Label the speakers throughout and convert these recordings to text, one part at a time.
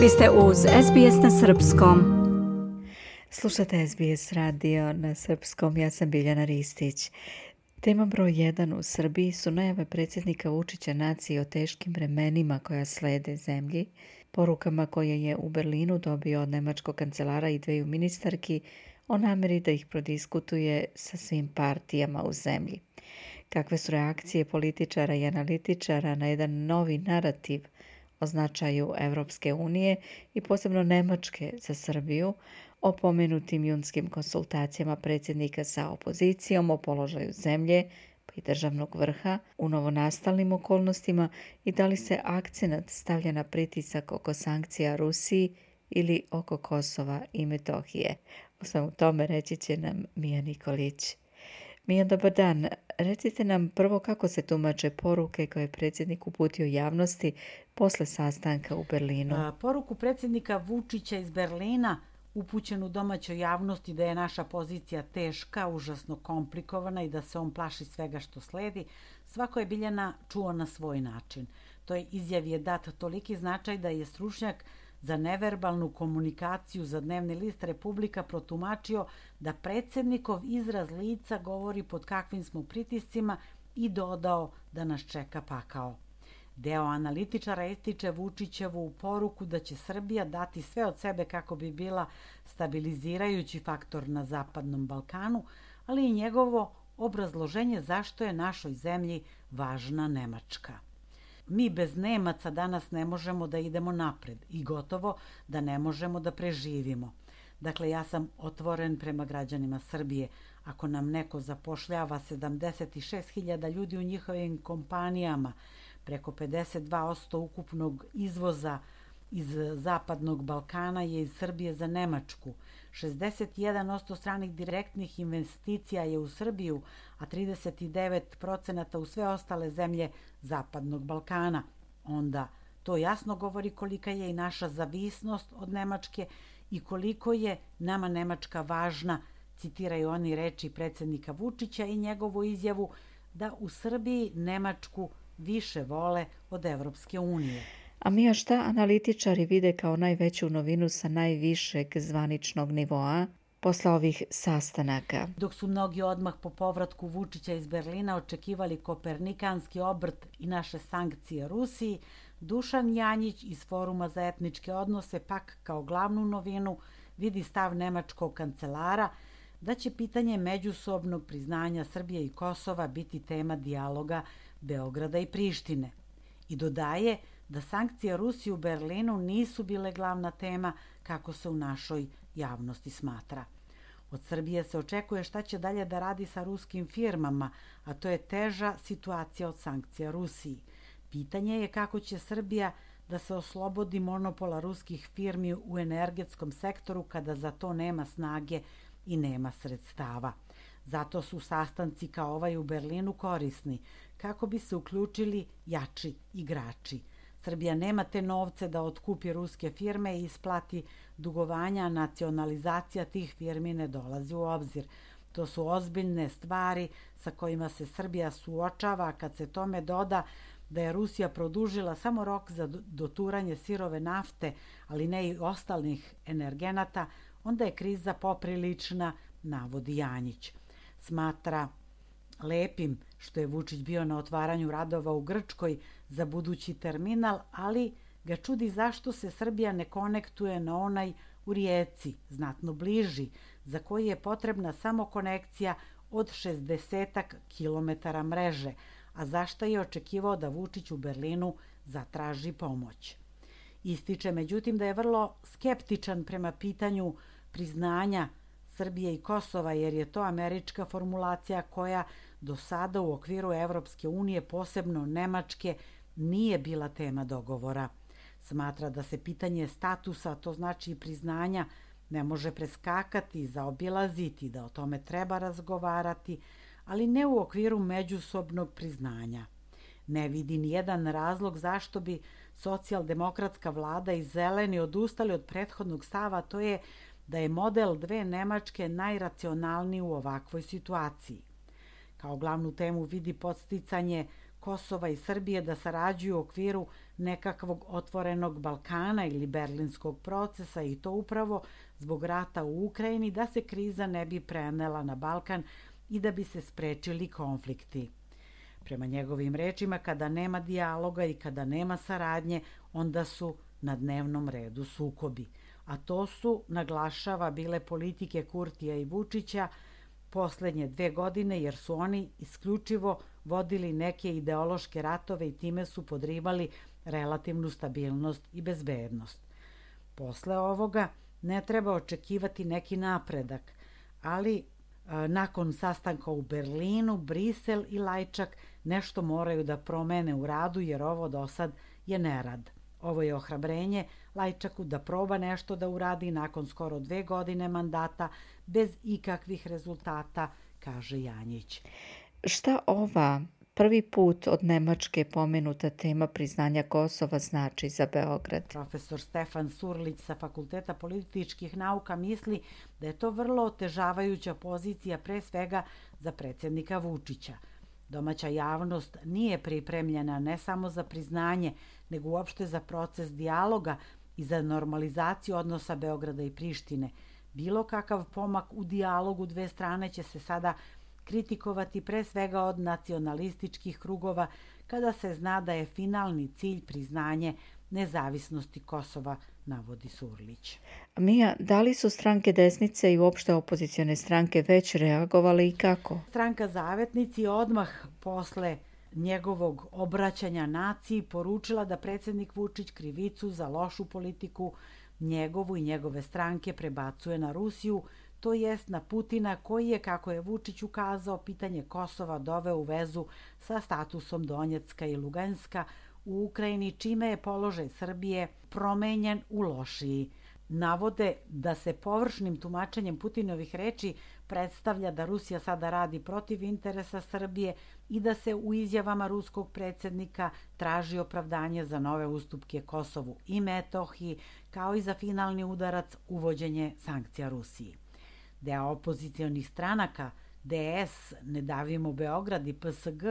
Speaker 1: Vi ste uz SBS na Srpskom. Slušate SBS radio na Srpskom, ja sam Biljana Ristić. Tema broj 1 u Srbiji su najave predsjednika Vučića nacije o teškim vremenima koja slede zemlji, porukama koje je u Berlinu dobio od nemačkog kancelara i dveju ministarki o nameri da ih prodiskutuje sa svim partijama u zemlji. Kakve su reakcije političara i analitičara na jedan novi narativ o značaju Evropske unije i posebno Nemačke za Srbiju, o pomenutim junskim konsultacijama predsjednika sa opozicijom o položaju zemlje pa i državnog vrha u novonastalnim okolnostima i da li se akcenat stavlja na pritisak oko sankcija Rusiji ili oko Kosova i Metohije. O svemu tome reći će nam Mija Nikolić. Mija, dobar dan. Recite nam prvo kako se tumače poruke koje je predsjednik uputio javnosti posle sastanka u Berlinu.
Speaker 2: Poruku predsjednika Vučića iz Berlina upućenu domaćoj javnosti da je naša pozicija teška, užasno komplikovana i da se on plaši svega što sledi, svako je Biljana čuo na svoj način. To je izjav je dat toliki značaj da je stručnjak za neverbalnu komunikaciju za dnevni list Republika protumačio da predsednikov izraz lica govori pod kakvim smo pritiscima i dodao da nas čeka pakao. Deo analitičara ističe Vučićevu poruku da će Srbija dati sve od sebe kako bi bila stabilizirajući faktor na Zapadnom Balkanu, ali i njegovo obrazloženje zašto je našoj zemlji važna Nemačka. Mi bez Nemaca danas ne možemo da idemo napred i gotovo da ne možemo da preživimo. Dakle, ja sam otvoren prema građanima Srbije. Ako nam neko zapošljava 76.000 ljudi u njihovim kompanijama, preko 52% ukupnog izvoza iz Zapadnog Balkana je iz Srbije za Nemačku. 61% stranih direktnih investicija je u Srbiju, a 39% u sve ostale zemlje Zapadnog Balkana. Onda to jasno govori kolika je i naša zavisnost od Nemačke i koliko je nama Nemačka važna, citiraju oni reči predsednika Vučića i njegovu izjavu da u Srbiji Nemačku više vole od Evropske unije.
Speaker 1: A mi šta analitičari vide kao najveću novinu sa najvišeg zvaničnog nivoa posle ovih sastanaka?
Speaker 2: Dok su mnogi odmah po povratku Vučića iz Berlina očekivali kopernikanski obrt i naše sankcije Rusiji, Dušan Janjić iz Foruma za etničke odnose pak kao glavnu novinu vidi stav nemačkog kancelara da će pitanje međusobnog priznanja Srbije i Kosova biti tema dijaloga Beograda i Prištine. I dodaje da sankcije Rusije u Berlinu nisu bile glavna tema kako se u našoj javnosti smatra. Od Srbije se očekuje šta će dalje da radi sa ruskim firmama, a to je teža situacija od sankcija Rusiji. Pitanje je kako će Srbija da se oslobodi monopola ruskih firmi u energetskom sektoru kada za to nema snage i nema sredstava. Zato su sastanci kao ovaj u Berlinu korisni, kako bi se uključili jači igrači. Srbija nema te novce da otkupi ruske firme i isplati dugovanja, nacionalizacija tih firmi ne dolazi u obzir. To su ozbiljne stvari sa kojima se Srbija suočava kad se tome doda da je Rusija produžila samo rok za doturanje sirove nafte, ali ne i ostalih energenata, onda je kriza poprilična, navodi Janjić. Smatra lepim što je Vučić bio na otvaranju radova u Grčkoj za budući terminal, ali ga čudi zašto se Srbija ne konektuje na onaj u Rijeci, znatno bliži, za koji je potrebna samo konekcija od 60 km mreže, a zašto je očekivao da Vučić u Berlinu zatraži pomoć. Ističe međutim da je vrlo skeptičan prema pitanju priznanja Srbije i Kosova jer je to američka formulacija koja do sada u okviru Evropske unije, posebno Nemačke, nije bila tema dogovora. Smatra da se pitanje statusa, to znači priznanja, ne može preskakati, zaobilaziti, da o tome treba razgovarati, ali ne u okviru međusobnog priznanja. Ne vidi ni jedan razlog zašto bi socijaldemokratska vlada i zeleni odustali od prethodnog stava, to je da je model dve Nemačke najracionalniji u ovakvoj situaciji. Kao glavnu temu vidi podsticanje Kosova i Srbije da sarađuju u okviru nekakvog otvorenog Balkana ili berlinskog procesa i to upravo zbog rata u Ukrajini da se kriza ne bi prenela na Balkan i da bi se sprečili konflikti. Prema njegovim rečima, kada nema dijaloga i kada nema saradnje, onda su na dnevnom redu sukobi. A to su, naglašava, bile politike Kurtija i Vučića poslednje dve godine, jer su oni isključivo vodili neke ideološke ratove i time su podrivali relativnu stabilnost i bezbednost. Posle ovoga ne treba očekivati neki napredak, ali e, nakon sastanka u Berlinu, Brisel i Lajčak nešto moraju da promene u radu jer ovo do sad je nerad. Ovo je ohrabrenje Lajčaku da proba nešto da uradi nakon skoro dve godine mandata bez ikakvih rezultata, kaže Janjić.
Speaker 1: Šta ova prvi put od Nemačke pomenuta tema priznanja Kosova znači za Beograd.
Speaker 2: Profesor Stefan Surlić sa Fakulteta političkih nauka misli da je to vrlo otežavajuća pozicija pre svega za predsjednika Vučića. Domaća javnost nije pripremljena ne samo za priznanje, nego uopšte za proces dijaloga i za normalizaciju odnosa Beograda i Prištine. Bilo kakav pomak u dijalogu dve strane će se sada kritikovati pre svega od nacionalističkih krugova kada se zna da je finalni cilj priznanje nezavisnosti Kosova, navodi Surlić.
Speaker 1: Mija, da li su stranke desnice i uopšte opozicione stranke već reagovali i kako?
Speaker 2: Stranka Zavetnici odmah posle njegovog obraćanja naciji poručila da predsednik Vučić krivicu za lošu politiku njegovu i njegove stranke prebacuje na Rusiju, to jest na Putina koji je, kako je Vučić ukazao, pitanje Kosova doveo u vezu sa statusom Donjecka i Luganska u Ukrajini, čime je položaj Srbije promenjen u lošiji. Navode da se površnim tumačenjem Putinovih reči predstavlja da Rusija sada radi protiv interesa Srbije i da se u izjavama ruskog predsednika traži opravdanje za nove ustupke Kosovu i Metohiji, kao i za finalni udarac uvođenje sankcija Rusiji. Deo opozicijonih stranaka DS, Ne davimo Beograd i PSG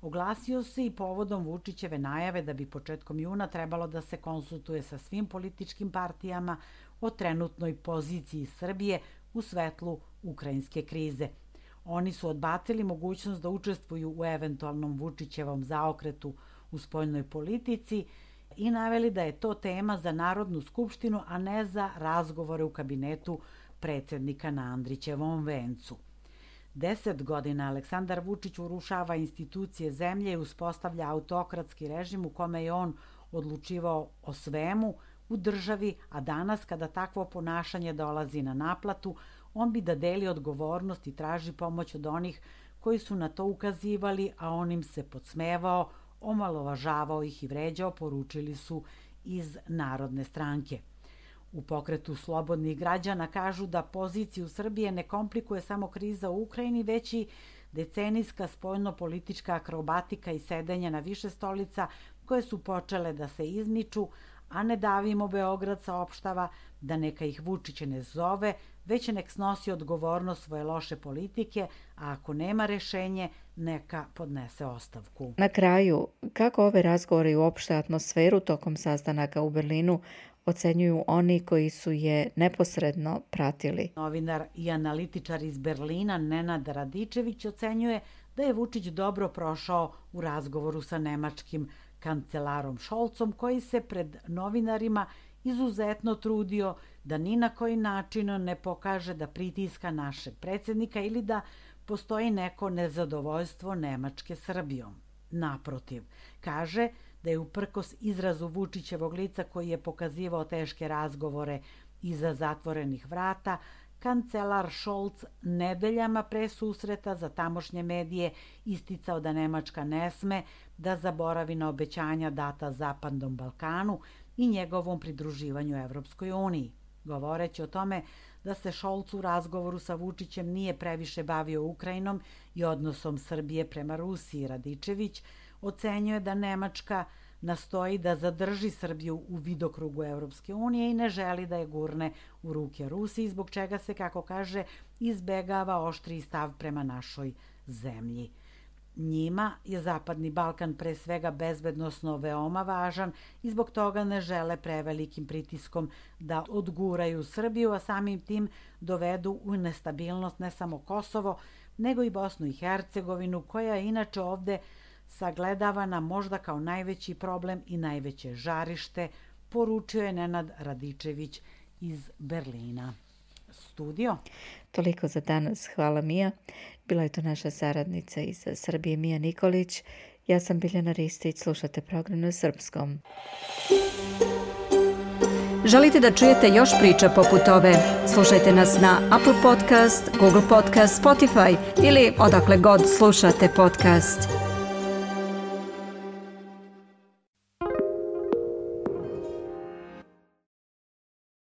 Speaker 2: oglasio se i povodom Vučićeve najave da bi početkom juna trebalo da se konsultuje sa svim političkim partijama o trenutnoj poziciji Srbije u svetlu ukrajinske krize. Oni su odbacili mogućnost da učestvuju u eventualnom Vučićevom zaokretu u spoljnoj politici i naveli da je to tema za Narodnu skupštinu, a ne za razgovore u kabinetu predsednika na Andrićevom vencu. Deset godina Aleksandar Vučić urušava institucije zemlje i uspostavlja autokratski režim u kome je on odlučivao o svemu u državi, a danas kada takvo ponašanje dolazi na naplatu, on bi da deli odgovornost i traži pomoć od onih koji su na to ukazivali, a on im se podsmevao, omalovažavao ih i vređao, poručili su iz Narodne stranke. U pokretu slobodnih građana kažu da poziciju Srbije ne komplikuje samo kriza u Ukrajini, već i decenijska spoljno-politička akrobatika i sedenje na više stolica koje su počele da se izmiču, a ne davimo Beograd saopštava da neka ih Vučić ne zove, već nek snosi odgovornost svoje loše politike, a ako nema rešenje, neka podnese ostavku.
Speaker 1: Na kraju, kako ove razgovore i uopšte atmosferu tokom sastanaka u Berlinu ocenjuju oni koji su je neposredno pratili.
Speaker 2: Novinar i analitičar iz Berlina Nenad Radičević ocenjuje da je Vučić dobro prošao u razgovoru sa nemačkim kancelarom Šolcom koji se pred novinarima izuzetno trudio da ni na koji način ne pokaže da pritiska našeg predsednika ili da postoji neko nezadovoljstvo Nemačke Srbijom. Naprotiv, kaže da je uprkos izrazu Vučićevog lica koji je pokazivao teške razgovore iza zatvorenih vrata, kancelar Scholz nedeljama pre susreta za tamošnje medije isticao da Nemačka ne sme da zaboravi na obećanja data Zapadnom Balkanu i njegovom pridruživanju Evropskoj uniji. Govoreći o tome da se Šolc u razgovoru sa Vučićem nije previše bavio Ukrajinom i odnosom Srbije prema Rusiji, Radičević ocenjuje da Nemačka nastoji da zadrži Srbiju u vidokrugu Evropske unije i ne želi da je gurne u ruke Rusiji, zbog čega se, kako kaže, izbegava oštri stav prema našoj zemlji. Njima je Zapadni Balkan pre svega bezbednostno veoma važan i zbog toga ne žele prevelikim pritiskom da odguraju Srbiju, a samim tim dovedu u nestabilnost ne samo Kosovo, nego i Bosnu i Hercegovinu, koja inače ovde sagledavana možda kao najveći problem i najveće žarište, poručio je Nenad Radičević iz Berlina. Studio.
Speaker 1: Toliko za danas. Hvala Mija. Bila je to naša saradnica iz Srbije Mija Nikolić. Ja sam Biljana Ristić, slušate program na srpskom. Želite da čujete još priča poput ove? Slušajte nas na Apple Podcast, Google Podcast, Spotify ili odakle god slušate podcast.